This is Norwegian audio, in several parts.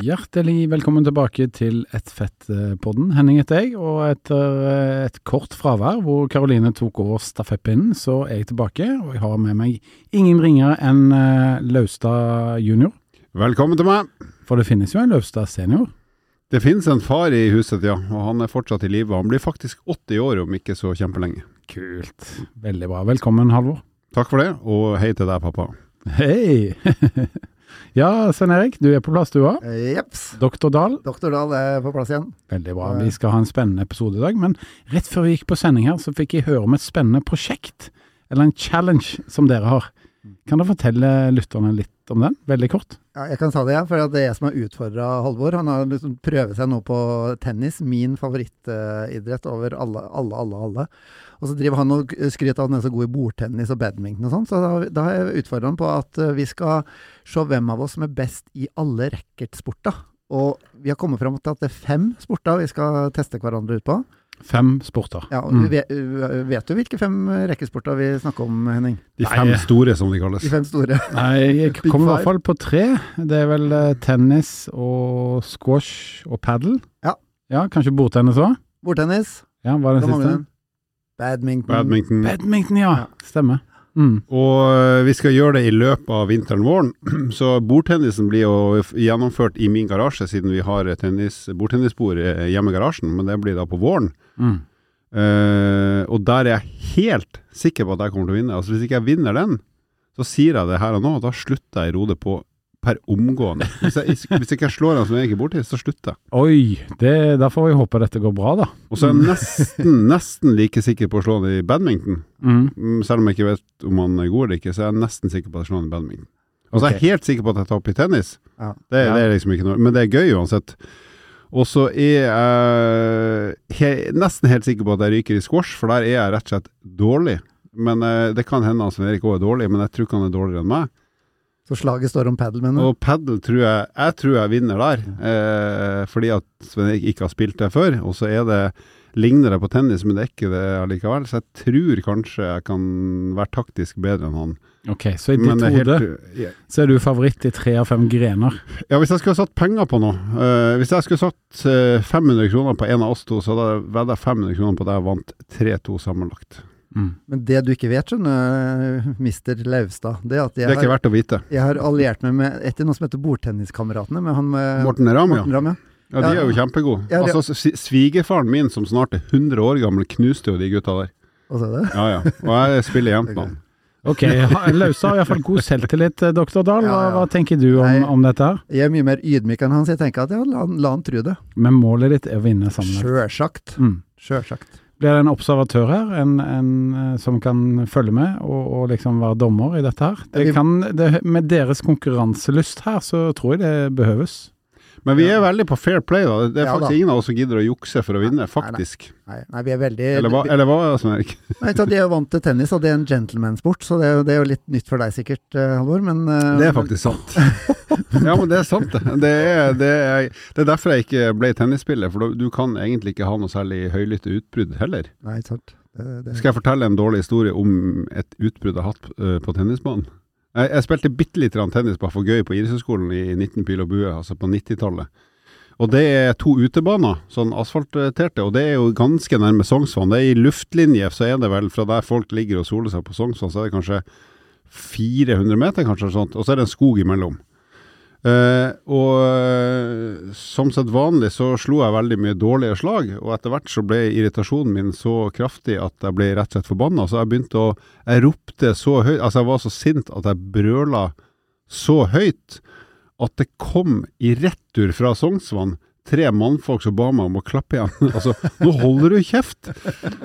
Hjertelig velkommen tilbake til Et fett-podden. Henning heter jeg, og etter eh, et kort fravær hvor Karoline tok over stafettpinnen, så er jeg tilbake. Og jeg har med meg ingen ringere enn eh, Laustad junior. Velkommen til meg. For det finnes jo en Laustad senior. Det finnes en far i huset, ja, og han er fortsatt i live. Han blir faktisk 80 år om ikke så kjempelenge. Kult. Veldig bra. Velkommen, Halvor. Takk for det, og hei til deg, pappa. Hei! ja, Svein Erik, du er på plass du òg. Jepps. Doktor Dahl. Doktor Dahl er på plass igjen. Veldig bra. Vi skal ha en spennende episode i dag. Men rett før vi gikk på sending her, så fikk jeg høre om et spennende prosjekt. Eller en challenge som dere har. Kan dere fortelle lytterne litt om den? Veldig kort. Ja, jeg kan ta det, ja, for det er jeg som har utfordra Halvor. Han har liksom prøvd seg nå på tennis, min favorittidrett over alle, alle, alle, alle. Og så driver han og skryter av at han er så god i bordtennis og badminton og sånn, så da, da har jeg utfordra han på at eh, vi skal se hvem av oss som er best i alle racketsporter. Og vi har kommet fram til at det er fem sporter vi skal teste hverandre ut på. Fem sporter. Ja, og Mm. vet, vet du hvilke fem rekkesporter vi snakker om, Henning? De Nei. fem store, som de kalles. De fem store. Nei, jeg kommer i hvert fall på tre. Det er vel eh, tennis og squash og padel. Ja. Ja, Kanskje bordtennis òg? Bordtennis. Ja, hva er den siste? Badminton. Badminton. Badminton, ja. Ja. Stemmer. Mm. Og øh, vi skal gjøre det i løpet av vinteren-våren. Så bordtennisen blir jo gjennomført i min garasje, siden vi har tennis, bordtennisbord eh, hjemme i garasjen, men det blir da på våren. Mm. Uh, og der er jeg helt sikker på at jeg kommer til å vinne. Altså Hvis ikke jeg vinner den, så sier jeg det her og nå, og da slutter jeg i Rode på per omgående. Hvis, jeg, hvis ikke slår han som jeg ikke er borti, så slutter jeg. Oi, det, da får vi håpe dette går bra, da. Og så er jeg nesten, nesten like sikker på å slå han i badminton. Mm. Mm, Selv om jeg ikke vet om han er god eller ikke, så er jeg nesten sikker på at jeg slår han i badminton. Og så er jeg helt sikker på at jeg tar opp i tennis. Ja. Det, det er liksom ikke noe Men det er gøy uansett. Og så er jeg he, nesten helt sikker på at jeg ryker i squash, for der er jeg rett og slett dårlig. Men eh, Det kan hende at Svein Erik òg er dårlig, men jeg tror ikke han er dårligere enn meg. Så slaget står om padel, mener du? Og padel tror jeg Jeg tror jeg vinner der, eh, fordi at Sven-Erik ikke har spilt det før. Og så er det ligner det på tennis, men det er ikke det allikevel. Så jeg tror kanskje jeg kan være taktisk bedre enn han. Ok, så i ditt hode ja. så er du favoritt i tre av fem grener. ja, hvis jeg skulle ha satt penger på noe eh, Hvis jeg skulle satt eh, 500 kroner på en av oss to, så hadde jeg vedda 500 kroner på at jeg vant 3-2 sammenlagt. Mm. Men det du ikke vet, skjønner mister Lauvstad, det er jeg Det er ikke har, verdt å vite. jeg har alliert meg med etter noe som heter Bordtenniskameratene, med han med Morten Ramm, ja. Ram, ja. ja. De er jo kjempegode. Ja, Altså, Svigerfaren min, som snart er 100 år gammel, knuste jo de gutta der. Og så er det. Ja, ja. Og jeg spiller jevnt med han. Ok, Lausa har iallfall god selvtillit, eh, doktor Dahl. Hva, Ja, ja. hva tenker du om, Nei. om dette her? Jeg er mye mer ydmyk enn han, så jeg tenker at ja, la, han- la han tro det. Men målet ditt er å vinne sammen? Sjølsagt. Mm. Sjølsagt. Blir det en observatør her, en, en eh, som kan følge med og, og liksom være dommer i dette her? Det kan, det, med deres konkurranselyst her, så tror jeg det behøves. Men vi er veldig på fair play, da. Det er Ja, faktisk da. ingen av oss som gidder å jukse for å vinne, Nei, nei. faktisk. Nei, nei, vi er veldig Eller hva, eller hva Erik? Nei, De er jo vant til tennis, og det er en gentleman-sport, så det er, det er jo litt nytt for deg sikkert, eh, Halvor. Men eh, Det er faktisk sant. ja, men det er sant, det. Det er, det er, det er derfor jeg ikke ble tennisspiller, for du kan egentlig ikke ha noe særlig høylytte utbrudd heller. Nei, sant. Skal jeg fortelle en dårlig historie om et utbrudd jeg har hatt øh, på tennisbanen? Jeg, jeg spilte bitte grann tennis bare for gøy på idrettshøyskolen i 19 pil og bue, altså på 90-tallet. Og det er to utebaner, sånn asfalterte, og det er jo ganske nærme Sognsvann. Det er i luftlinje, så er det vel fra der folk ligger og soler seg på Sognsvann, så er det kanskje 400 meter, kanskje, eller sånt, og så er det en skog imellom. Eh, og eh, som sett vanlig så slo jeg veldig mye dårlige slag, og etter hvert så ble irritasjonen min så kraftig at jeg ble rett og slett forbanna. Så jeg begynte å Jeg ropte så høyt, altså jeg var så sint at jeg brøla så høyt at det kom i retur fra Sognsvann tre mannfolk som ba meg om å klappe igjen. altså, nå holder du kjeft!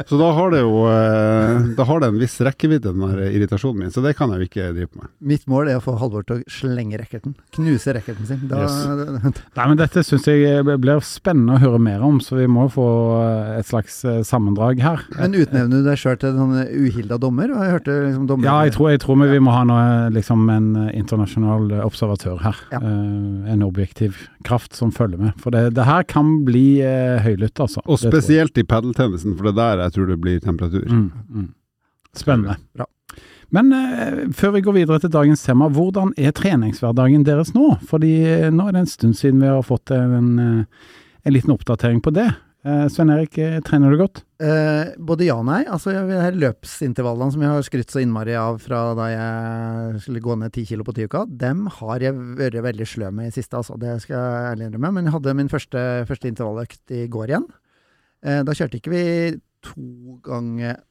Så da har det jo eh, Da har det en viss rekkevidde, den der irritasjonen min. Så det kan jeg jo ikke drive med. Mitt mål er å få Halvor til å slenge racketen. Knuse racketen sin. Da, Nei, men Dette syns jeg blir spennende å høre mer om, så vi må få eh, et slags eh, sammendrag her. Men utnevner du deg sjøl til en uhilda dommer? Jeg hørte liksom dommer Ja, jeg tror, jeg tror vi, vi må ha noe, liksom en eh, internasjonal eh, observatør her. Ja. Eh, en objektiv kraft som følger med. For det, det her kan bli eh, høylytt, altså. Og spesielt i padeltennisen, for det er der jeg tror det blir temperatur. Mm, mm. Spennende. Bra. Men eh, før vi går videre til dagens tema, hvordan er treningshverdagen deres nå? Fordi eh, nå er det en stund siden vi har fått en, eh, en liten oppdatering på det. Eh, Svein Erik, eh, trener du godt? Eh, både ja og nei. Altså, her løpsintervallene som jeg har skrytt så innmari av fra da jeg skulle gå ned ti kilo på ti uka, dem har jeg vært veldig sløv med i siste, altså. Det skal jeg ærlig innrømme. Men jeg hadde min første, første intervalløkt i går igjen. Eh, da kjørte ikke vi to ganger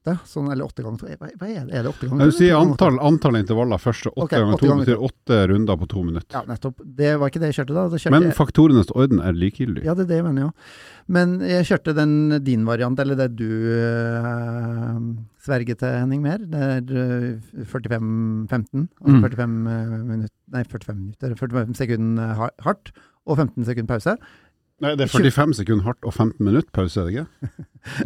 åtte, sånn, eller åtte ganger to. Hva, hva er det? Er det åtte ganger to, Du si eller to ganger åtte? antall, antall intervaller første åtte okay, ganger to betyr åtte runder på to minutter. Ja, nettopp. Det var ikke det jeg kjørte da. kjørte Men faktorenes orden er likegyldig. ja, det er det jeg mener, jo. Men jeg kjørte den din variant, eller det du uh, sverger til, Henning, mer. Det er eh, 45-15. Altså Mm. 45 minutter Nei, 45 minutter. 45 sekunder hardt, og 15 sekunder pause. Nei, det er 45 sekunder hardt og 15 minutter pause, er det ikke?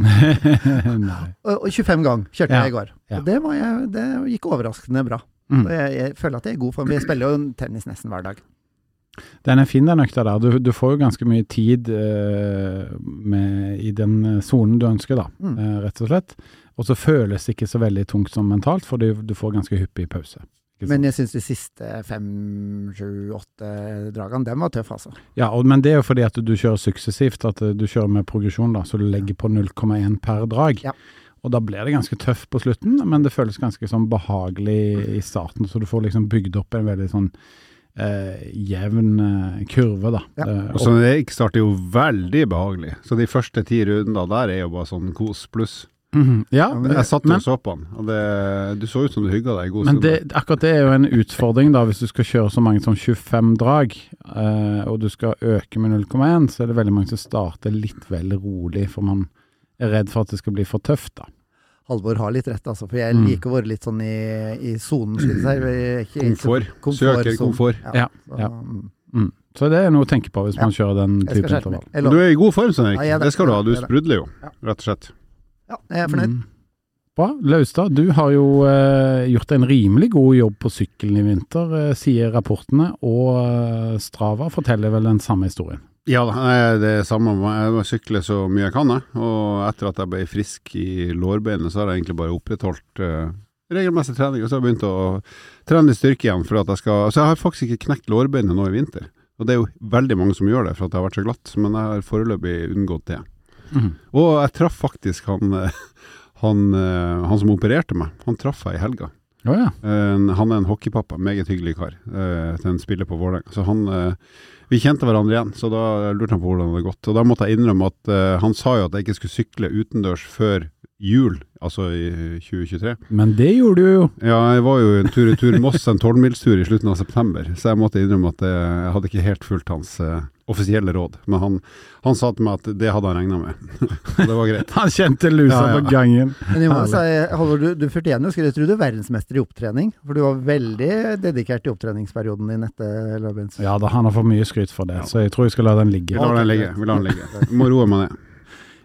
Nei. Og, og 25 ganger kjørte Ja, jeg i går. ja. Og det, var jeg, det gikk overraskende bra. Mm. Jeg, jeg føler at jeg er i god form. Jeg spiller jo tennis nesten hver dag. Den er fin, den økta der. Du, du får jo ganske mye tid uh, med, i den eh, sonen du ønsker, da, Mm. uh, rett og slett. Og så føles det ikke så veldig tungt som mentalt, for du, du får ganske hyppig pause. Men jeg syns de siste fem, sju, åtte dragene, dem var tøffe, altså. Ja, og, men det er jo fordi at du kjører suksessivt, at eh, du kjører med progresjon, da, så du legger på 0,1 per drag. Ja. Og da blir det ganske tøft på slutten, men det føles ganske sånn behagelig i starten, så du får liksom bygd opp en veldig sånn eh, jevn eh, kurve, da. Ja. Eh, Og så det starter jo veldig behagelig. Så de første ti rundene der er jo bare sånn kos pluss. Mhm. Ja, Ja, men Jeg satt men- og så på den, og det, du så ut som du hygga deg i god Men det, akkurat det er jo en utfordring, da, hvis du skal kjøre så mange som 25 drag, eh, og du skal øke med 0,1, så er det veldig mange som starter litt vel rolig, for man er redd for at det skal bli for tøft, da. Halvor har litt rett, altså. For jeg Mm. liker å være litt sånn i, i sonen, jeg så- Komfort. komfort Søker komfort. Ja, så, ja. mm. Mm. Så det er noe å tenke på hvis Ja. man kjører den typen intervall. Du er i god form, Svein Ja, er Erik. det. Skal du ha. Du er sprudler jo, rett og slett. Ja, jeg er fornøyd. Mm. Bra. Laustad, du har jo eh, gjort en rimelig god jobb på sykkelen i vinter, eh, sier rapportene, og eh, Strava forteller vel den samme historien. Ja, nei, det er samme. Jeg sykler så mye jeg kan, jeg. Og etter at jeg ble frisk i lårbeinet, så har jeg egentlig bare opprettholdt eh, regelmessig trening. Og så har jeg begynt å trene litt styrke igjen. For at jeg skal Så jeg har faktisk ikke knekt lårbeinet nå i vinter. Og det er jo veldig mange som gjør det, for at det har vært så glatt. Men jeg har foreløpig unngått det. Mhm. Og jeg traff faktisk han, eh, han, eh, han som opererte meg. Han traff jeg i helga. Oh, ja. Eh, han er en hockeypappa, meget hyggelig kar, eh, til en spiller på Vålerenga. Så han Vi kjente hverandre igjen, så da lurte han på hvordan det hadde gått. Og da måtte jeg innrømme at han sa jo at jeg ikke skulle sykle utendørs før jul, altså i 2023. Men det gjorde du jo. Ja, jeg var jo en tur i tur Moss, en tolvmilstur i slutten av september, så jeg måtte innrømme at jeg hadde ikke helt fulgt hans uh, offisielle råd. Men han, han sa til meg at det hadde han regna med. Det var greit. Han kjente lusa Ja, ja. på gangen. Men jeg må si, Halvor, du, du fortjener jo skryt. Jeg tror du er verdensmester i opptrening. For du var veldig dedikert i opptreningsperioden din etter Lørbens. Ja da, han har fått mye skryt for det, så jeg tror jeg skal la den ligge. Vi lar den ligge. Vi lar den ligge. Vi må roe meg ned.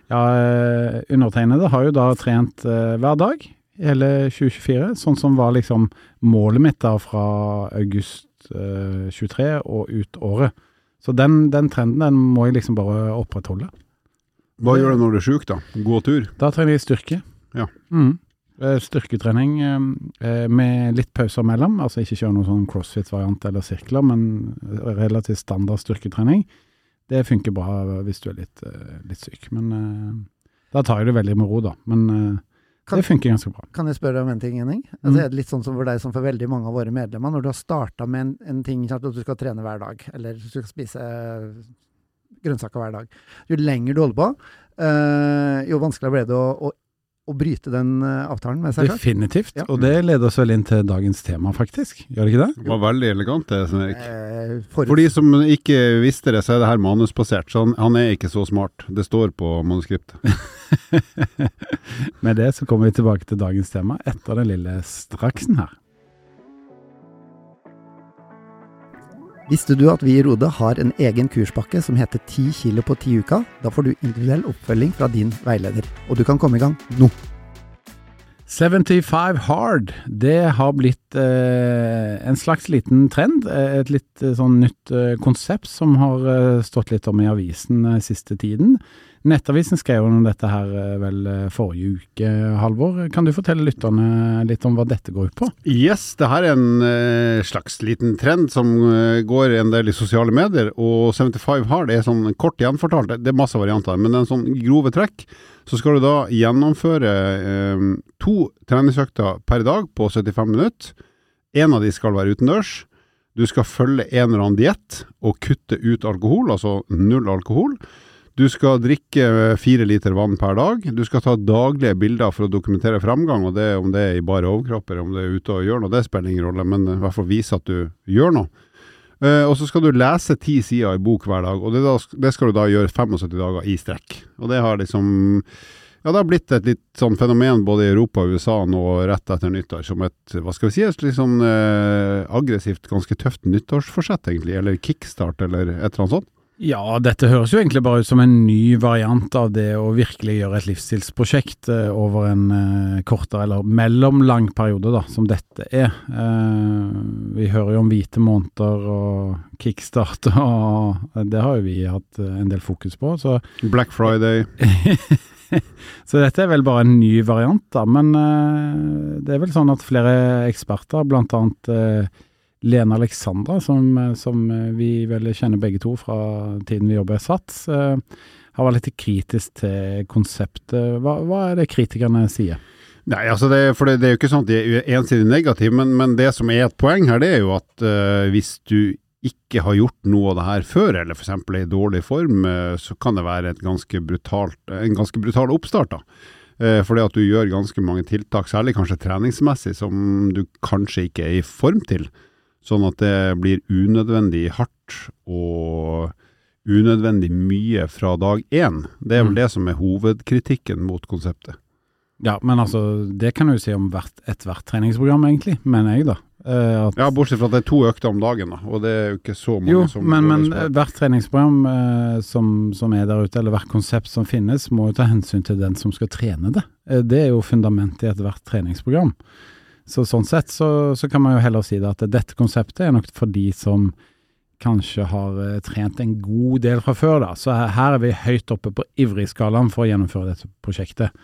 Ja, eh, undertegnede har jo da trent eh, hver dag hele 2024, sånn som var liksom målet mitt da fra august eh, 23 og ut året. Så den, den trenden den må jeg liksom bare opprettholde. Hva gjør du når du er sjuk, da? Gå tur? Da trener jeg styrke. Ja. Mm. Eh, Styrketrening eh, eh, med litt pauser mellom, altså ikke kjøre noen sånn crossfit-variant eller sirkler, men relativt standard styrketrening. Det funker bra hvis du er litt, eh, litt syk, men eh, da tar jeg det veldig med ro, da. Men eh, Kan- det funker ganske bra. Kan jeg spørre om en ting, Henning? Mm. Altså, er det litt sånn som for deg som for veldig mange av våre medlemmer, når du har starta med en, en ting ikke at du skal trene hver dag, eller du skal spise grønnsaker hver dag. Jo lenger du holder på, eh, jo vanskeligere ble det å, å, å bryte den eh, avtalen med seg selv. Definitivt. Ja. Og det leder oss vel inn til dagens tema, faktisk. Gjør det ikke det? Det var veldig elegant det, Svein Erik. Eh, for... For de som ikke visste det, så er det her manusbasert, så han, han er ikke så smart. Det står på manuskriptet. Med det så kommer vi tilbake til dagens tema etter den lille straksen her. Visste du at vi i Rode har en egen kurspakke som heter 10 kilo på 10 uka? Da får du individuell oppfølging fra din veileder, og du kan komme i gang nå. 75 hard, det har blitt eh, en slags liten trend. eh, Et litt eh, sånn nytt eh, konsept som har eh, stått litt om i avisen siste tiden. Nettavisen skrev om dette her eh, vel eh, forrige uke, Halvor. Kan du fortelle lytterne litt om hva dette går ut på? Yes, det her er en eh, slags liten trend som går en del i sosiale medier, og 75 Hard er sånn kort gjenfortalt, det er masse varianter, men det er en sånn grove trekk. Så skal du da gjennomføre eh, to treningsøkter per dag på 75 minutter. En av de skal være utendørs. Du skal følge en eller annen diett og kutte ut alkohol, altså null alkohol. Du skal drikke fire liter vann per dag. Du skal ta daglige bilder for å dokumentere framgang, og det, om det er i bare overkropp eller om det er ute og gjør noe, det spiller ingen rolle, men i hvert fall vise at du gjør noe. Uh, og så skal du lese ti sider i bok hver dag, og det, da, det skal du da gjøre 75 dager i strekk. Og det har liksom ja, det har blitt et litt sånn fenomen både i Europa og USA nå rett etter nyttår, som et, hva skal vi si, et litt sånn uh, aggressivt, ganske tøft nyttårsforsett egentlig, eller kickstart, eller et eller annet sånt. Ja, dette høres jo egentlig bare ut som en ny variant av det å virkelig gjøre et livsstilsprosjekt eh, over en eh, kortere eller mellomlang periode, da, som dette er. Eh, vi hører jo om hvite måneder og kickstart, og det har jo vi hatt en del fokus på. Så, Black Friday. så dette er vel bare en ny variant, da. Men det er vel sånn at flere eksperter, blant annet Lene Alexandra, som, eh, som eh, vi vel kjenner begge to fra tiden vi jobber i SATS, eh, har vært litt kritisk til konseptet. Hva, hva er det kritikerne sier? Nei, altså det, for det, det er jo ikke sånn at de er ensidig negative, men, men det som er et poeng her, det er jo at uh, hvis du ikke har gjort noe av det her før, eller f.eks. er i dårlig form, uh, så kan det være ganske brutalt, en ganske brutal oppstart. da. Fordi at du gjør ganske mange tiltak, særlig kanskje treningsmessig, som du kanskje ikke er i form til. Sånn at det blir unødvendig hardt og unødvendig mye fra dag én. Det er vel Mm. det som er hovedkritikken mot konseptet. Ja, men altså, det kan du si om hvert, ethvert treningsprogram, egentlig, mener jeg, da. Eh, Ja, bortsett fra at det er to økter om dagen, da, og det er jo ikke så mange Jo, som men, men hvert treningsprogram eh, som, som er der ute, eller hvert konsept som finnes, må jo ta hensyn til den som skal trene det. Eh, det er jo fundamentet i ethvert treningsprogram. Så sånn sett så, så kan man jo heller si det at dette konseptet er nok for de som kanskje har eh, trent en god del fra før, da. Så her, er vi høyt oppe på ivrig-skalaen for å gjennomføre dette prosjektet.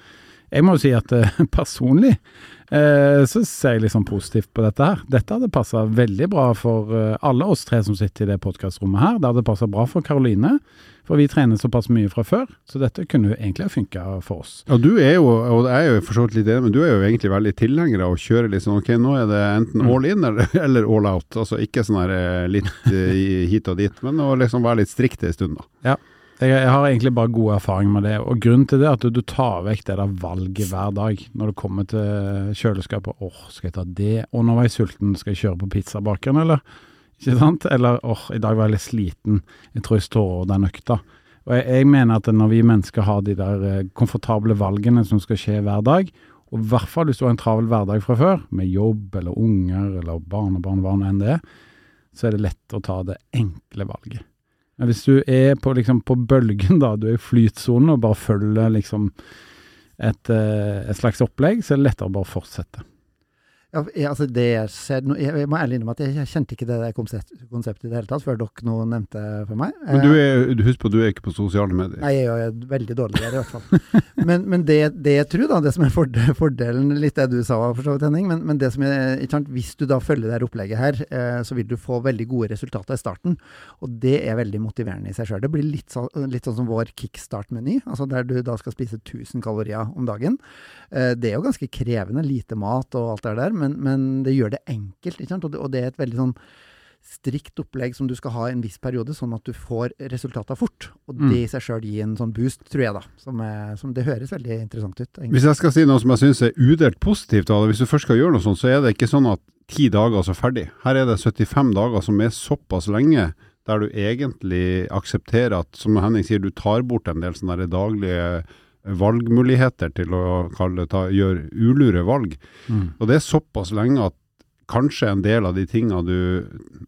Jeg må jo si at eh, personlig eh, så ser jeg liksom positivt på dette her. Dette hadde passa veldig bra for eh, alle oss tre som sitter i det podkastrommet her. Det hadde passa bra for Karoline, for vi trener såpass mye fra før. Så dette kunne jo egentlig ha funka for oss. Ja, du er jo, og jeg er jo for så vidt litt enig, men du er jo egentlig veldig tilhenger av å kjøre litt sånn, ok, nå er det enten Mm. all in eller, all out. Altså ikke sånn her litt hit og dit, men å liksom være litt strikt en stund, da. Jeg, jeg har egentlig bare god erfaring med det, og grunnen til det er at du, du tar vekk det der valget hver dag. Når du kommer til kjøleskapet, åh, skal jeg ta det? Og nå var jeg sulten, skal jeg kjøre på pizzabakeren, eller? Ikke sant? Eller åh, i dag var jeg litt sliten, jeg tror jeg står over den økta. Og jeg, jeg mener at når vi mennesker har de der eh, komfortable valgene som skal skje hver dag, og i hvert fall hvis du har en travel hverdag fra før, med jobb eller unger eller barnebarn, hva nå enn det er, så er det lett å ta det enkle valget. Men hvis du er på, liksom, på bølgen, da, du er i flytsonen og bare følger liksom et, eh, et slags opplegg, så er det lettere å bare fortsette. Ja, jeg, altså det jeg, ser, jeg, må ærlig innrømme at jeg, kjente ikke det der konsept, konseptet i det hele tatt, før dere nå nevnte det for meg. Men du er, husk på, du er ikke på sosiale medier. Nei, jeg er veldig dårlig der, i hvert fall. Men, men det, det jeg tror, da, det som er forde- fordelen, litt det du sa for så vidt, Henning, men, men det som er, ikke sant, hvis du da følger det her opplegget her, eh, så vil du få veldig gode resultater i starten. Og det er veldig motiverende i seg sjøl. Det blir litt, så, litt sånn som vår kickstart-meny, altså der du da skal spise 1000 kalorier om dagen. Eh, det er jo ganske krevende, lite mat og alt det der, men, men det gjør det enkelt, ikke sant. Og det, og det er et veldig sånn strikt opplegg som du skal ha en viss periode, sånn at du får resultater fort. Og Mm. det i seg sjøl gir en sånn boost, tror jeg, da. Som, er, som det høres veldig interessant ut. egentlig. Hvis jeg skal si noe som jeg syns er udelt positivt, da, hvis du først skal gjøre noe sånt, så er det ikke sånn at ti dager så ferdig. Her er det 75 dager som er såpass lenge, der du egentlig aksepterer at, som Henning sier, du tar bort en del sånne daglige valgmuligheter til å kalle ta, gjøre ulure valg. Mm. Og det er såpass lenge at kanskje en del av de tinga du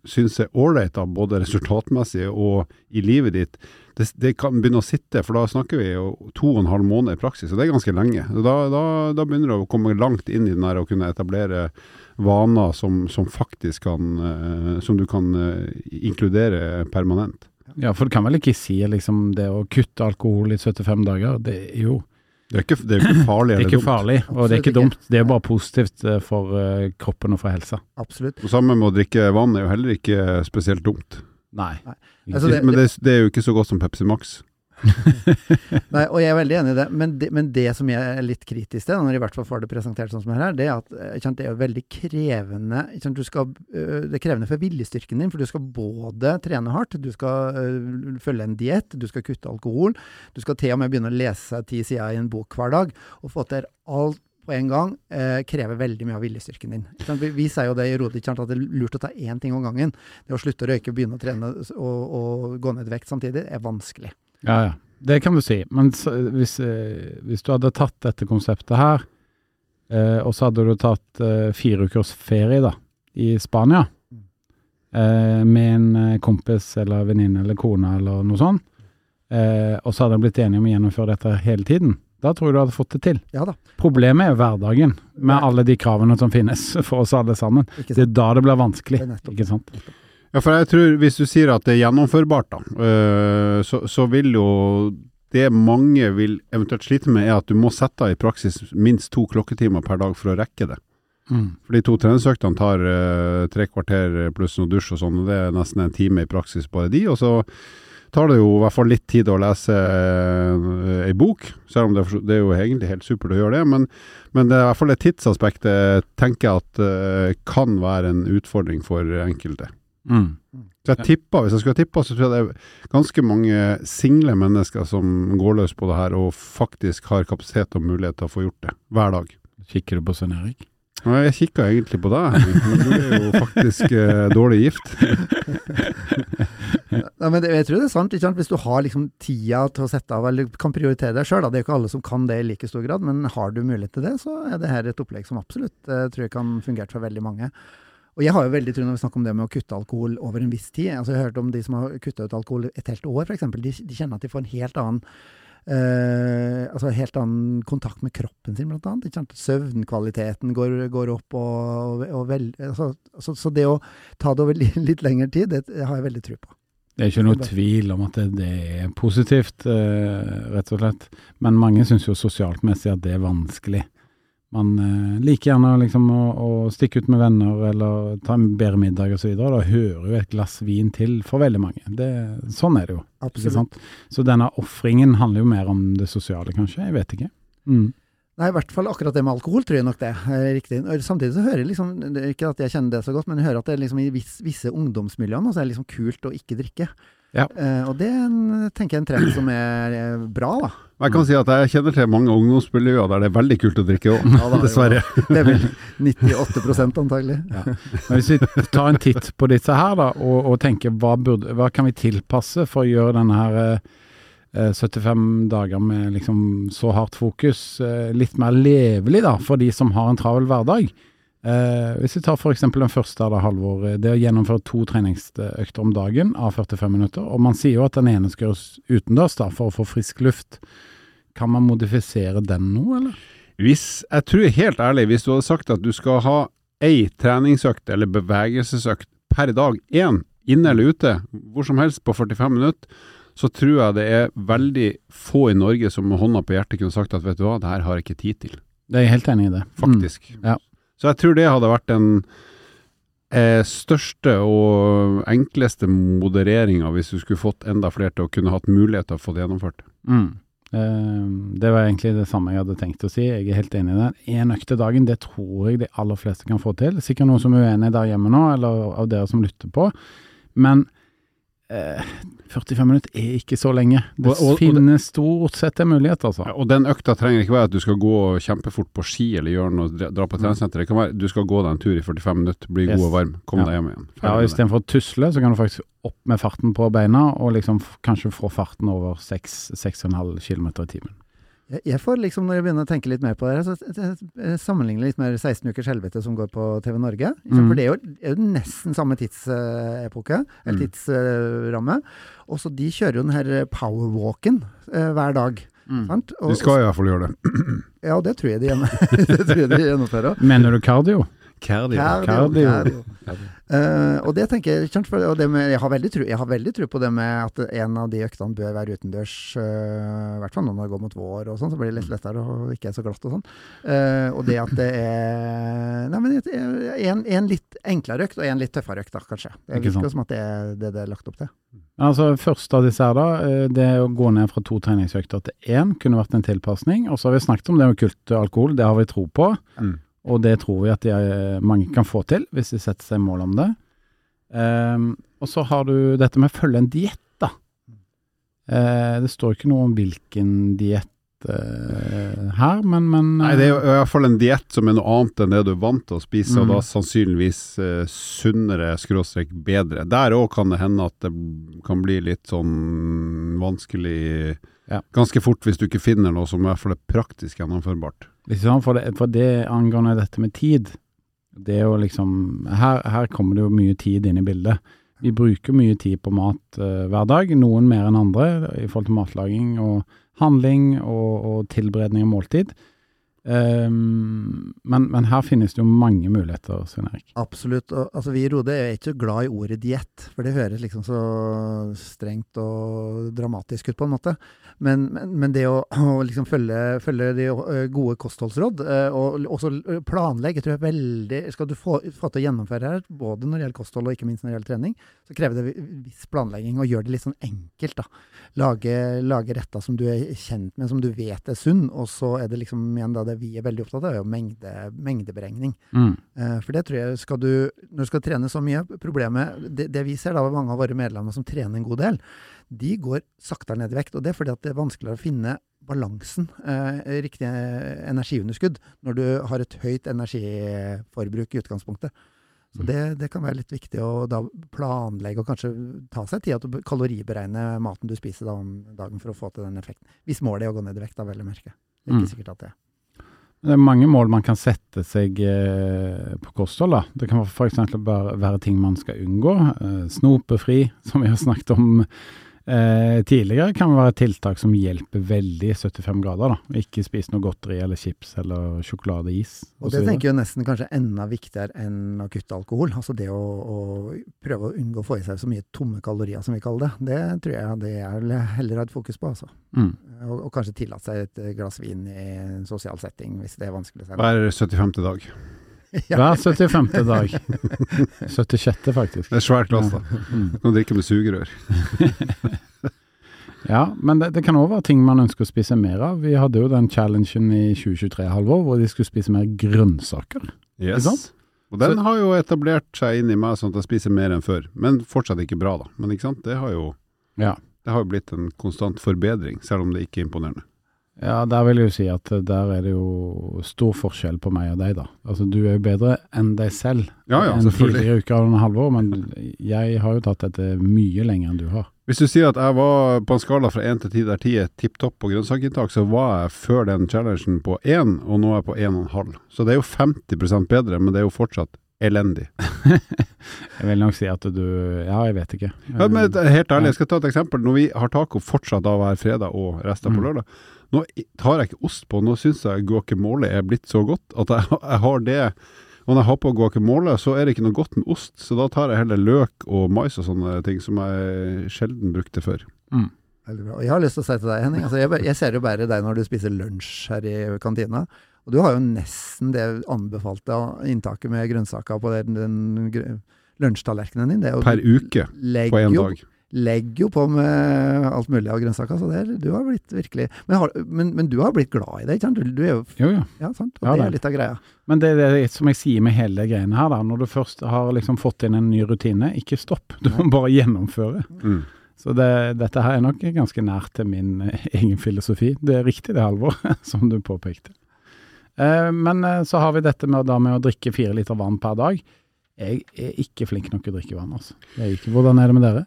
syns er ålreit, både resultatmessig og i livet ditt, det, det kan begynne å sitte, for da snakker vi jo to og en halv måned i praksis, og det er ganske lenge. Da, da, da begynner du å komme langt inn i den der å kunne etablere vaner som, som faktisk kan eh, Som du kan eh, inkludere permanent. Ja, for du kan vel ikke si liksom det å kutte alkohol i 75 dager, det er jo Det er ikke, det er ikke farlig det er ikke dumt. farlig, og det er ikke ikke. dumt. Det er bare positivt eh, for eh, kroppen og for helsa. Absolutt. Og sammen med å drikke vann er jo heller ikke spesielt dumt. Nei. Nei. Altså, det- Men det, det er jo ikke så godt som Pepsi Max. Nei, og jeg er veldig enig i det. Men, det. men det som jeg er litt kritisk til, når i hvert fall får det presentert sånn som her, det er at eh, sant, det er veldig krevende skal, øh, Det er krevende for viljestyrken din, for du skal både trene hardt, du skal øh, følge en diett, du skal kutte alkohol, du skal til og med begynne å lese ti sider i en bok hver dag, og få til alt på en gang eh, krever veldig mye av viljestyrken din. Vi, vi sier jo det i Rode, ikke at det er lurt å ta én ting om gangen. Det å slutte å røyke, begynne å trene og, og gå ned i vekt samtidig, er vanskelig. Ja, ja. Det kan du si. Men hvis, eh, hvis du hadde tatt dette konseptet her, eh, og så hadde du tatt eh, fire ukers ferie da, i Spania, eh, med en eh, kompis eller venninne eller kone eller noe sånt, eh, og så hadde de blitt enige om å gjennomføre dette hele tiden, da tror jeg du hadde fått det til. Ja da. Problemet er jo hverdagen, med alle de kravene som finnes for oss alle sammen. Det er da det blir vanskelig, Det er nettopp. ikke sant? Ja, for jeg tror hvis du sier at det er gjennomførbart, da, øh, så, så vil jo det mange vil eventuelt slite med, er at du må sette av i praksis minst to klokketimer per dag for å rekke det. Mm. For de to treningsøktene tar uh, tre kvarter pluss noe dusj og sånn, og det er nesten en time i praksis bare de. Og så tar det jo i hvert fall litt tid å lese ei bok, selv om det, det er jo egentlig helt supert å gjøre det. Men, men det er i hvert fall det tidsaspektet tenker jeg at uh, kan være en utfordring for enkelte. Mm. Så jeg tippa, Hvis jeg skulle tippa, så tror jeg det er ganske mange single mennesker som går løs på det her, og faktisk har kapasitet og mulighet til å få gjort det hver dag. Kikker du på Svein Erik? Nei, Jeg kikka egentlig på deg, men du er jo faktisk eh, dårlig gift. Nei, men det, jeg tror det er sant. Ikke sant? Hvis du har liksom tida til å sette av, eller kan prioritere deg sjøl, det er jo ikke alle som kan det i like stor grad, men har du mulighet til det, så er det her et opplegg som absolutt eh, tror jeg kan fungere for veldig mange. Og jeg har jo veldig tro når vi snakker om det med å kutte alkohol over en viss tid. Altså Jeg har hørt om de som har kutta ut alkohol et helt år, f.eks. De, de kjenner at de får en helt annen Uh, altså helt annen kontakt med kroppen sin, blant annet. Ikke sant? Søvnkvaliteten går, går opp, og, og vel, altså, så, så det å ta det over li- litt lengre tid, det har jeg veldig tro på. Det er ikke noe tvil om at det, det er positivt, uh, rett og slett. Men mange syns jo sosialt messig at det er vanskelig. Man eh, liker gjerne liksom å, å stikke ut med venner eller ta en bedre middag osv. Da hører jo et glass vin til for veldig mange. Det, sånn er det jo. Absolutt. sant? Så denne ofringen handler jo mer om det sosiale, kanskje. Jeg vet ikke. Mm. Nei, i hvert fall akkurat det med alkohol tror jeg nok det er riktig. Og samtidig så hører jeg liksom, ikke at jeg kjenner det så godt, men jeg hører at det liksom i viss, visse ungdomsmiljøer nå så er det liksom kult å ikke drikke. Ja. Uh, og det er en, tenker jeg er en trend som er eh, bra, da. Jeg kan si at jeg kjenner til mange ungdomsmiljøer der det er veldig kult å drikke òg, Ja, dessverre. Det er vel 98% antagelig. Ja. hvis vi tar en titt på disse her da, og, og tenker hva, burde, hva kan vi tilpasse for å gjøre denne her eh, 75 dager med liksom så hardt fokus eh, litt mer levelig da, for de som har en travel hverdag. Eh, hvis vi tar f.eks. den første av det Halvor, eh, det å gjennomføre to treningsøkter om dagen av 45 minutter, og man sier jo at den ene skal gjøres utendørs da, for å få frisk luft. Kan man modifisere den nå, eller? Hvis, jeg tror helt ærlig, hvis du hadde sagt at du skal ha ei treningsøkt eller bevegelsesøkt per dag, én, inne eller ute, hvor som helst på 45 minutter, så tror jeg det er veldig få i Norge som med hånda på hjertet kunne sagt at vet du hva, det her har jeg ikke tid til. Det er jeg helt enig i det. Faktisk. Mm, ja. Så jeg tror det hadde vært den eh, største og enkleste modereringa hvis du skulle fått enda flere til å kunne hatt mulighet til å få det gjennomført. Mm. Eh, det var egentlig det samme jeg hadde tenkt å si. Jeg er helt enig i det. Én økt i dagen, det tror jeg de aller fleste kan få til. Sikkert noen som er uenig der hjemme nå, eller av dere som lytter på. Men eh, 45 minutter er ikke så lenge. Det Og- og- finnes stort sett en mulighet, altså. Ja, og den økta trenger ikke være at du skal gå kjempefort på ski eller gjøre noe, dra på treningssenteret. Det kan være du skal gå deg en tur i 45 minutter, bli Yes. god og varm, kom Ja. deg hjem igjen. Ja, Ferdig det. Istedenfor å tusle, så kan du faktisk opp med farten på beina, og liksom kanskje få farten over 6-6,5 km i timen. Jeg, jeg får liksom, når jeg begynner å tenke litt mer på det, så jeg- sammenligner litt mer 16 ukers helvete som går på TV Norge. Mm. For det er jo, er jo nesten samme tidsepoke, eller Mm. tidsramme. Og så de kjører jo den her powerwalken eh, hver dag. Sant? Og, Du skal fall gjøre det. Ja, det tror jeg de, det tror jeg de gjennomfører. Mener du kardio? Cardio. Cardio, Cardio. cardio. Uh, og det tenker jeg, for, og det med, jeg, har veldig tro, jeg har veldig tro på det med at en av de øktene bør være utendørs, i hvert fall når det går mot vår og sånn, så blir det litt lettere og ikke er så glatt og sånn. Uh, og det at det er Nei, men en, en litt enklere økt og en litt tøffere økt, da, kanskje. Det virker som at det er det det er lagt opp til. Altså, Første av disse her, da, det å gå ned fra to treningsøkter til én, kunne vært en tilpasning. Og så har vi snakket om det med kult alkohol, det har vi tro på. Mm. Og det tror vi at de, eh, mange kan få til, hvis de setter seg mål om det. Um, og så har du dette med å følge en diett, da. Uh, det står ikke noe om hvilken diett uh, her, men, men Nei, det er jo i hvert fall en diett som er noe annet enn det du er vant til å spise, og Mm. da sannsynligvis eh, sunnere, skråstrek bedre. Der òg kan det hende at det kan bli litt sånn vanskelig Ja. ganske fort, hvis du ikke finner noe som i hvert fall er praktisk gjennomførbart. Sant? For, det, for det angående dette med tid Det er jo liksom Her, her kommer det jo mye tid inn i bildet. Vi bruker mye tid på mat uh, hver dag, noen mer enn andre i forhold til matlaging og handling og, og tilberedning av måltid. Ehm, men, men her finnes det jo mange muligheter, Svein Erik. Absolutt. Og, altså, vi i Rode er ikke glad i ordet diett, for det høres liksom så strengt og dramatisk ut, på en måte. Men, men, men det å, å liksom følge, følge de gode kostholdsråd, og også planlegge, tror jeg veldig Skal du få, få til å gjennomføre her, både når det gjelder kosthold og ikke minst når det gjelder trening, så krever det viss planlegging, og gjør det litt sånn enkelt, da. Lage, lage retter som du er kjent med, som du vet er sunn, og så er det liksom igjen da det vi er veldig opptatt av, er jo mengde, mengdeberegning. Mm. Eh, For det tror jeg skal du, når du skal trene så mye, problemet, det, det vi ser da, mange av våre medlemmer som trener en god del, de går saktere ned i vekt, og det er fordi at det er vanskeligere å finne balansen, eh, riktig energiunderskudd, når du har et høyt energiforbruk i utgangspunktet. Så det, det kan være litt viktig å da planlegge og kanskje ta seg tid til å kaloriberegne maten du spiser da om dagen for å få til den effekten. Hvis målet er å gå ned i vekt, da vel å merke. Det er ikke Mm. sikkert at det er. Det er mange mål man kan sette seg eh, på kosthold. da. Det kan f.eks. bare være ting man skal unngå. Eh, snopefri, som vi har snakket om eh, tidligere, kan være et tiltak som hjelper veldig i 75 grader. da. Ikke spise noe godteri eller chips eller sjokoladeis. Og det tenker jeg nesten kanskje enda viktigere enn å kutte alkohol. Altså det å, å prøve å unngå å få i seg så mye tomme kalorier, som vi kaller det. Det tror jeg det er heller har et fokus på, altså. Mm. Og, og kanskje tillate seg et glass vin i en sosial setting, hvis det er vanskelig. Hver 75. dag. Hver 75. dag. 76. faktisk. Det er svært glass, da. Mm. Du kan drikke med sugerør. Ja, men det, det kan òg være ting man ønsker å spise mer av. Vi hadde jo den challengen i 2023, Halvor, hvor de skulle spise mer grønnsaker. Sant? Og den har jo etablert seg inn i meg sånn at jeg spiser mer enn før. Men fortsatt ikke bra, da. Men ikke sant, det har jo, Ja. det har jo blitt en konstant forbedring, selv om det ikke er imponerende. Ja, der vil jeg jo si at eh, der er det jo stor forskjell på meg og deg, da. Altså, du er jo bedre enn deg selv Ja, ja, enn tidligere uker av halvår, men jeg har jo tatt dette mye lenger enn du har. Hvis du sier at jeg var på en skala fra 1 til 10 der ti er tipp topp på grønnsakinntak, så var jeg før den challengen på 1, og nå er jeg på 1,5. Så det er jo 50% bedre, men det er jo fortsatt elendig. Jeg vil nok si at du Ja, jeg vet ikke. Ja, men helt ærlig, jeg skal ta et eksempel. Når vi har taco fortsatt av hver fredag og resten på Mm. lørdag, nå tar jeg ikke ost på. Nå syns jeg guacamole er blitt så godt at jeg, jeg har det. Og når jeg har på guacamole, så er det ikke noe godt med ost, så da tar jeg heller løk og mais og sånne ting som jeg sjelden brukte før. Mm. Og jeg har lyst til å si til deg, Henning, altså jeg, jeg ser jo bare deg når du spiser lunsj her i kantina. Og du har jo nesten det anbefalte inntaket med grønnsaker på den, den lunsjtallerkenen din. Det er jo- Per uke på én jo- dag. Legger jo på med alt mulig av grønnsaker, så det er, du har blitt virkelig men, har, men, men, du har blitt glad i det, ikke sant? Du, du er jo Jo, jo. Ja, sant? Og Ja, det er litt av greia. Men det er det som jeg sier med hele greiene her, da. Når du først har liksom fått inn en ny rutine, ikke stopp. Du må bare gjennomføre. Mm. Så det, dette her er nok ganske nært til min eh, egen filosofi. Det er riktig det, Halvor, som du påpekte. Eh, men eh, så har vi dette med, da, med å drikke fire liter vann per dag. Jeg er ikke flink nok til å drikke vann, altså. Jeg er ikke. Hvordan er det med dere?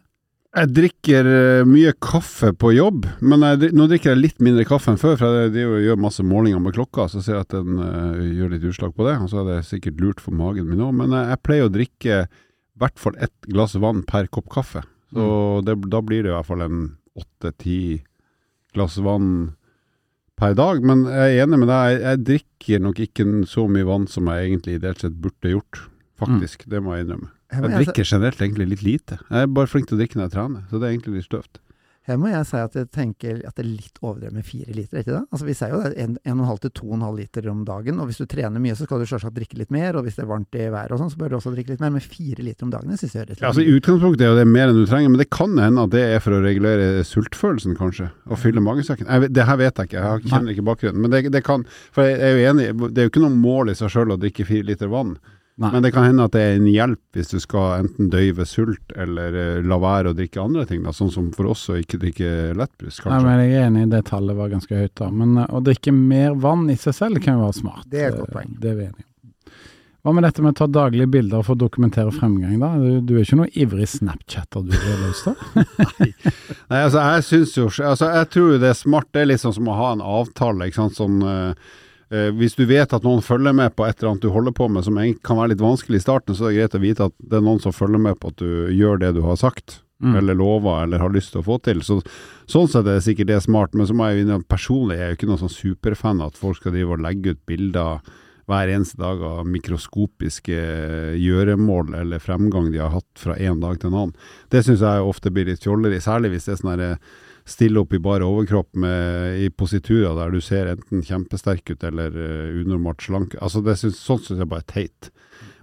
Jeg drikker eh, mye kaffe på jobb, men jeg, nå drikker jeg litt mindre kaffe enn før. For jeg jeg gjør masse målinger med klokka, så ser jeg at den uh, gjør litt utslag på det. Og så er det sikkert lurt for magen min òg. Men jeg, jeg pleier å drikke i hvert fall ett glass vann per kopp kaffe. Så det, da blir det i hvert fall en åtte-ti glass vann per dag. Men jeg er enig med deg, jeg, drikker nok ikke så mye vann som jeg egentlig ideelt sett burde gjort. Faktisk, det må jeg innrømme. Jeg jeg, drikker generelt egentlig litt lite. Jeg er bare flink til å drikke når jeg trener, så det er egentlig litt støvt. her må jeg si at jeg tenker at det er litt overdrevet med fire liter, er ikke det? Altså Vi sier jo det er en, en og en halv til to og en halv liter om dagen, og hvis du trener mye, så skal du selvsagt drikke litt mer, og hvis det er varmt i været og sånn, så bør du også drikke litt mer, men fire liter om dagen, det synes jeg høres litt Ja, altså I utgangspunktet er jo det mer enn du trenger, men det kan hende at det er for å regulere sultfølelsen, kanskje. Og fylle magesekken. Jeg Det her vet jeg ikke, jeg kjenner ikke bakgrunnen. Men det, det kan For jeg er jo enig, det er jo ikke noe mål i seg sjøl å drikke fire liter vann. Nei. Men det kan hende at det er en hjelp hvis du skal enten døyve sult, eller uh, la være å drikke andre ting. Da. Sånn som for oss å ikke drikke lettbrus, Nei, men Jeg er enig, i det tallet var ganske høyt da. Men uh, å drikke mer vann i seg selv kan jo være smart. Det er et godt Eh, poeng. Det er vi enige om. Hva med dette med å ta daglige bilder for å dokumentere fremgang, da? Du, du er ikke noe ivrig Snapchatter du, Løstad? Nei, altså jeg syns jo altså, Jeg tror jo det er smart. Det er litt sånn som å ha en avtale. Ikke sant? Sånn, eh, eh, hvis du vet at noen følger med på et eller annet du holder på med som kan være litt vanskelig i starten, så er det greit å vite at det er noen som følger med på at du gjør det du har sagt. Mm. Eller lover, eller har lyst til å få til. Så, sånn sett er det sikkert det smart, men så må jeg jo personlig personlig er jeg jo ikke noen sånn superfan av at folk skal drive og legge ut bilder hver eneste dag av mikroskopiske eh, gjøremål eller fremgang de har hatt fra en dag til en annen. Det syns jeg ofte blir litt fjolleri, særlig hvis det er sånn herre stille opp i bare overkropp med, i positurer der du ser enten kjempesterk ut eller uh, unormalt slank. Altså det synes, sånt syns jeg bare er teit.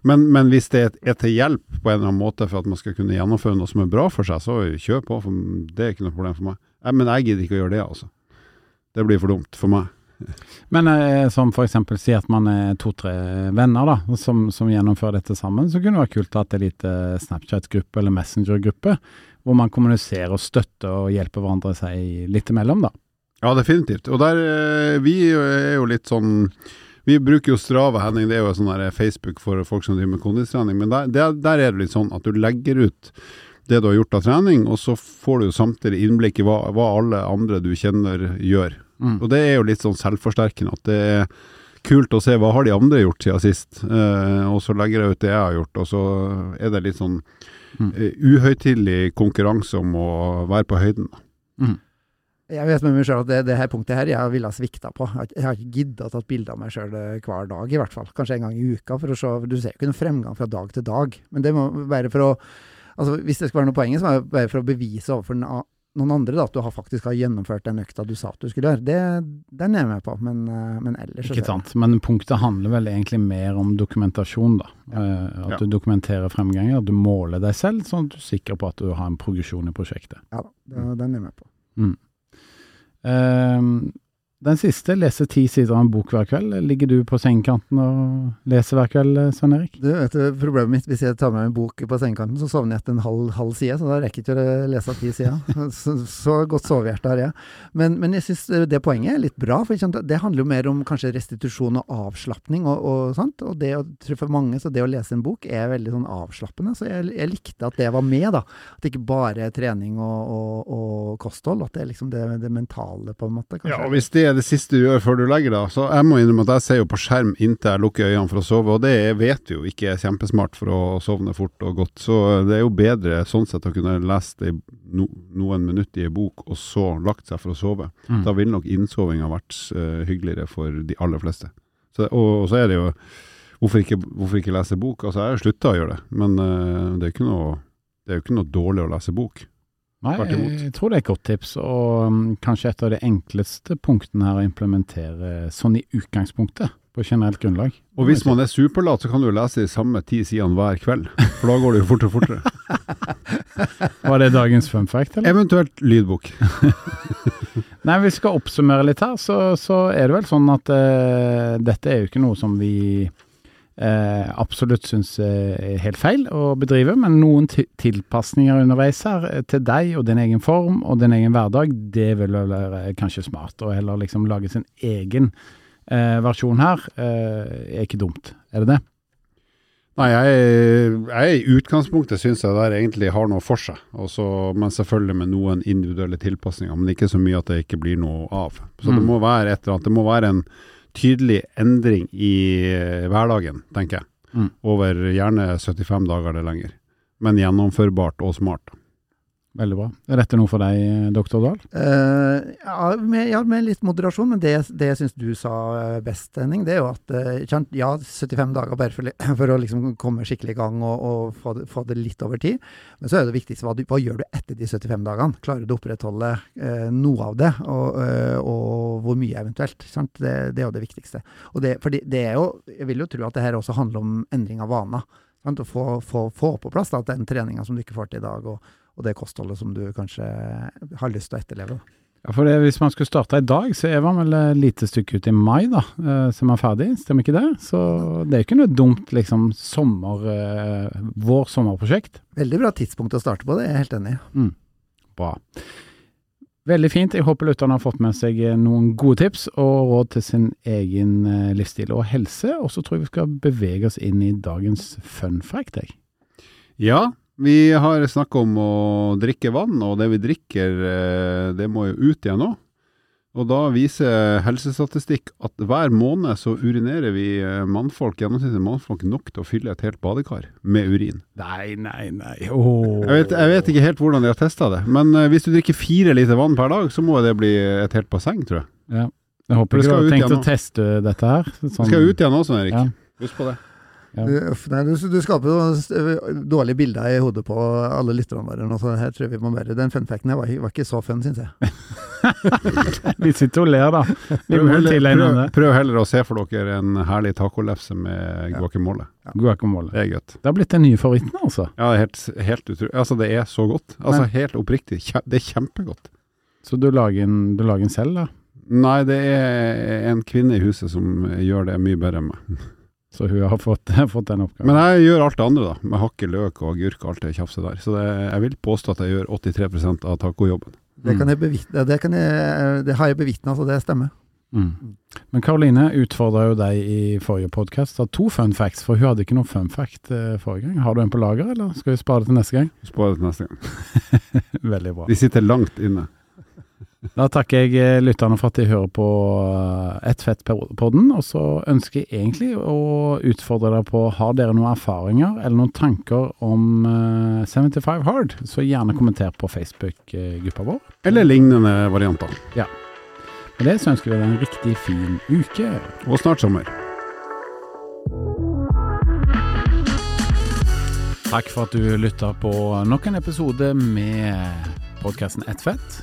Men, men hvis det er, til hjelp på en eller annen måte for at man skal kunne gjennomføre noe som er bra for seg, så kjør på, for det er ikke noe problem for meg. Men jeg gidder ikke å gjøre det, altså. Det blir for dumt for meg. Men eh, som eksempel si at man er to-tre venner da, som, som gjennomfører dette sammen, så kunne det være kult å ha et lite Snapchat-gruppe eller Messenger-gruppe, hvor man kommuniserer og støtter og hjelper hverandre seg litt imellom, da. Ja, definitivt. Og der, eh, vi er jo litt sånn Vi bruker jo Strava, Henning, det er jo sånn der Facebook for folk som driver med kondistrening, men der, der er det litt sånn at du legger ut det du har gjort av trening, og så får du jo samtidig innblikk i hva, hva alle andre du kjenner gjør. Mm. Og det er jo litt sånn selvforsterkende, at det er kult å se hva har de andre gjort siden sist, eh, og så legger jeg ut det jeg har gjort, og så er det litt sånn Mm. eh, uhøytidelig konkurranse om å være på høyden. Mm. Jeg vet med meg selv at det, det her punktet her jeg ville ha svikta på. Jeg har ikke- gidda å tatt bilde av meg sjøl hver dag, i hvert fall. Kanskje en gang i uka, for å se. Du ser jo ikke noen fremgang fra dag til dag. Men det må være for å Altså, hvis det skal være noe poeng, så må det være for å bevise overfor den a- noen andre da, at du har faktisk har gjennomført den økta du sa at du skulle gjøre. Det, den er jeg med på, men, eh, men ellers Ikke sant. Men punktet handler vel egentlig mer om dokumentasjon, da. Eh, at Ja. du dokumenterer fremganger, at du måler deg selv, sånn at du er sikker på at du har en progresjon i prosjektet. Ja da, det, den er jeg med på. Eh, den siste, lese ti sider av en bok hver kveld. Ligger du på sengekanten og leser hver kveld, Svein Erik? Du vet Problemet mitt hvis jeg tar med meg en bok på sengekanten, så sovner jeg etter en halv, halv side, så da rekker jeg ikke å lese ti sider. Så, så godt sovehjerte har jeg. Men, men jeg syns det poenget er litt bra, for det handler jo mer om kanskje restitusjon og avslapning. Og, og, sånt. og det å, tror for mange, så det å lese en bok er veldig sånn avslappende. Så jeg, jeg likte at det var med, da. At det ikke bare er trening og, og, og kosthold, at det er liksom det, det mentale, på en måte. kanskje. Ja, og Hvis det er det siste du gjør før du legger deg, så jeg må innrømme at jeg ser jo på skjerm inntil jeg lukker øynene for å sove, og det vet du jo ikke er kjempesmart for å sovne fort og godt. Så det er jo bedre sånn sett å kunne lese no, noen minutter i en bok, og så lagt seg for å sove. Mm. Da ville nok innsovinga vært uh, hyggeligere for de aller fleste. Så, og, og så er det jo Hvorfor ikke, hvorfor ikke lese bok? Altså, jeg har slutta å gjøre det, men uh, det, er noe, det er jo ikke noe dårlig å lese bok. Nei, jeg tror det er et godt tips, og um, kanskje et av de enkleste punktene her å implementere sånn i utgangspunktet på generelt grunnlag. Og hvis man er superlat, så kan du lese de samme ti sidene hver kveld. For da går det jo fortere og fortere. Var det dagens fun fact, eller? Eventuelt lydbok. Nei, vi skal oppsummere litt her, så, så er det vel sånn at uh, dette er jo ikke noe som vi eh, absolutt syns er helt feil å bedrive, men noen ti- tilpasninger underveis her eh, til deg og din egen form og din egen hverdag, det vil være kanskje smart. Og heller liksom lage sin egen eh, versjon her, eh, er ikke dumt. Er det det? Nei, jeg, jeg i utgangspunktet syns jeg det der egentlig har noe for seg. Også, men selvfølgelig med noen individuelle tilpasninger, men ikke så mye at det ikke blir noe av. Så det Mm. må være et eller annet, det må være en tydelig endring i eh, hverdagen, tenker jeg. Mm. Over gjerne 75 dager eller lenger. Men gjennomførbart og smart. Veldig bra. Er dette noe for deg, doktor Dahl? Uh, ja, med, ja, med litt moderasjon, men det, det jeg syns du sa eh, best, Henning, det er jo at uh, ja, 75 dager bare for, for å liksom komme skikkelig i gang og, og få, det, få det litt over tid. Men så er det viktigste hva, du, hva gjør du etter de 75 dagene? Klarer du å opprettholde uh, noe av det, og, eh, og hvor mye eventuelt? Det, det er jo det viktigste. Og det, for det er jo, jeg vil jo tro at det her også handler om endring av vaner. Å få, få, få på plass da, den treninga som du ikke får til i dag. og og det kostholdet som du kanskje har lyst til å etterleve. Ja, for det, Hvis man skulle starte i dag, så er man vel et lite stykke ut i mai, da, så som er ferdig. Stemmer ikke det? Så det er jo ikke noe dumt liksom sommer, eh, vår sommerprosjekt. Veldig bra tidspunkt å starte på, det er jeg helt enig i. Bra. Veldig fint. Jeg håper lytterne har fått med seg eh, noen gode tips og råd til sin egen eh, livsstil og helse. Og så tror jeg vi skal bevege oss inn i dagens fun fact. Jeg. Ja, vi har snakka om å drikke vann, og det vi drikker, eh, det må jo ut igjen nå. Og da viser helsestatistikk at hver måned så urinerer vi eh, mannfolk, gjennomsnittlig mannfolk nok til å fylle et helt badekar med urin. Nei, nei, nei. Oh. Jeg vet, jeg vet ikke helt hvordan de har testa det, men eh, hvis du drikker fire liter vann per dag, så må det bli et helt basseng, tror jeg. Ja. Jeg håper du har tenkt å teste dette her. Det Sånn, skal ut igjen også, Erik. Ja. Husk på det. Ja. Du, uff, nei, du, du skaper jo dårlige bilder i hodet på alle lytterne våre. så her tror jeg vi må bare, Den funfacten her var, var ikke så fun, syns jeg. Vi sitter og ler, da. Prøv heller, prøv, prøv heller å se for dere en herlig tacolefse med Ja. guacamole. Guacamole. Det er godt. Det har blitt den nye favoritten, altså. Ja, det er helt, helt utrolig. Altså, det er så godt. Altså, Men- helt oppriktig. Det er kjempegodt. Så du lager en, du lager en selv, da? Nei, det er en kvinne i huset som gjør det mye bedre enn meg. Så hun har fått, fått den oppgaven. Men jeg gjør alt det andre, da. Med hakke, løk og agurk og alt det tjafset der. Så det, jeg vil påstå at jeg gjør 83% av tacojobben. Det, Mm. kan jeg bevitne, det, kan jeg, det har jeg bevitna, så det stemmer. Mm. Men Karoline utfordra jo deg i forrige podkast av to fun facts, for hun hadde ikke noen fun fact eh, forrige gang. Har du en på lager, eller skal vi spare det til neste gang? Spare det til neste gang. Veldig bra. De sitter langt inne. Da takker jeg eh, lytterne for at de hører på eh, Ett fett-podden, og så ønsker jeg egentlig å utfordre deg på Har dere noen erfaringer eller noen tanker om eh, 75 Hard, så gjerne kommenter på Facebook-gruppa vår. Eller lignende varianter. Ja. Med det så ønsker vi deg en riktig fin uke. Og snart sommer. Takk for at du lytta på nok en episode med podkasten Ett fett.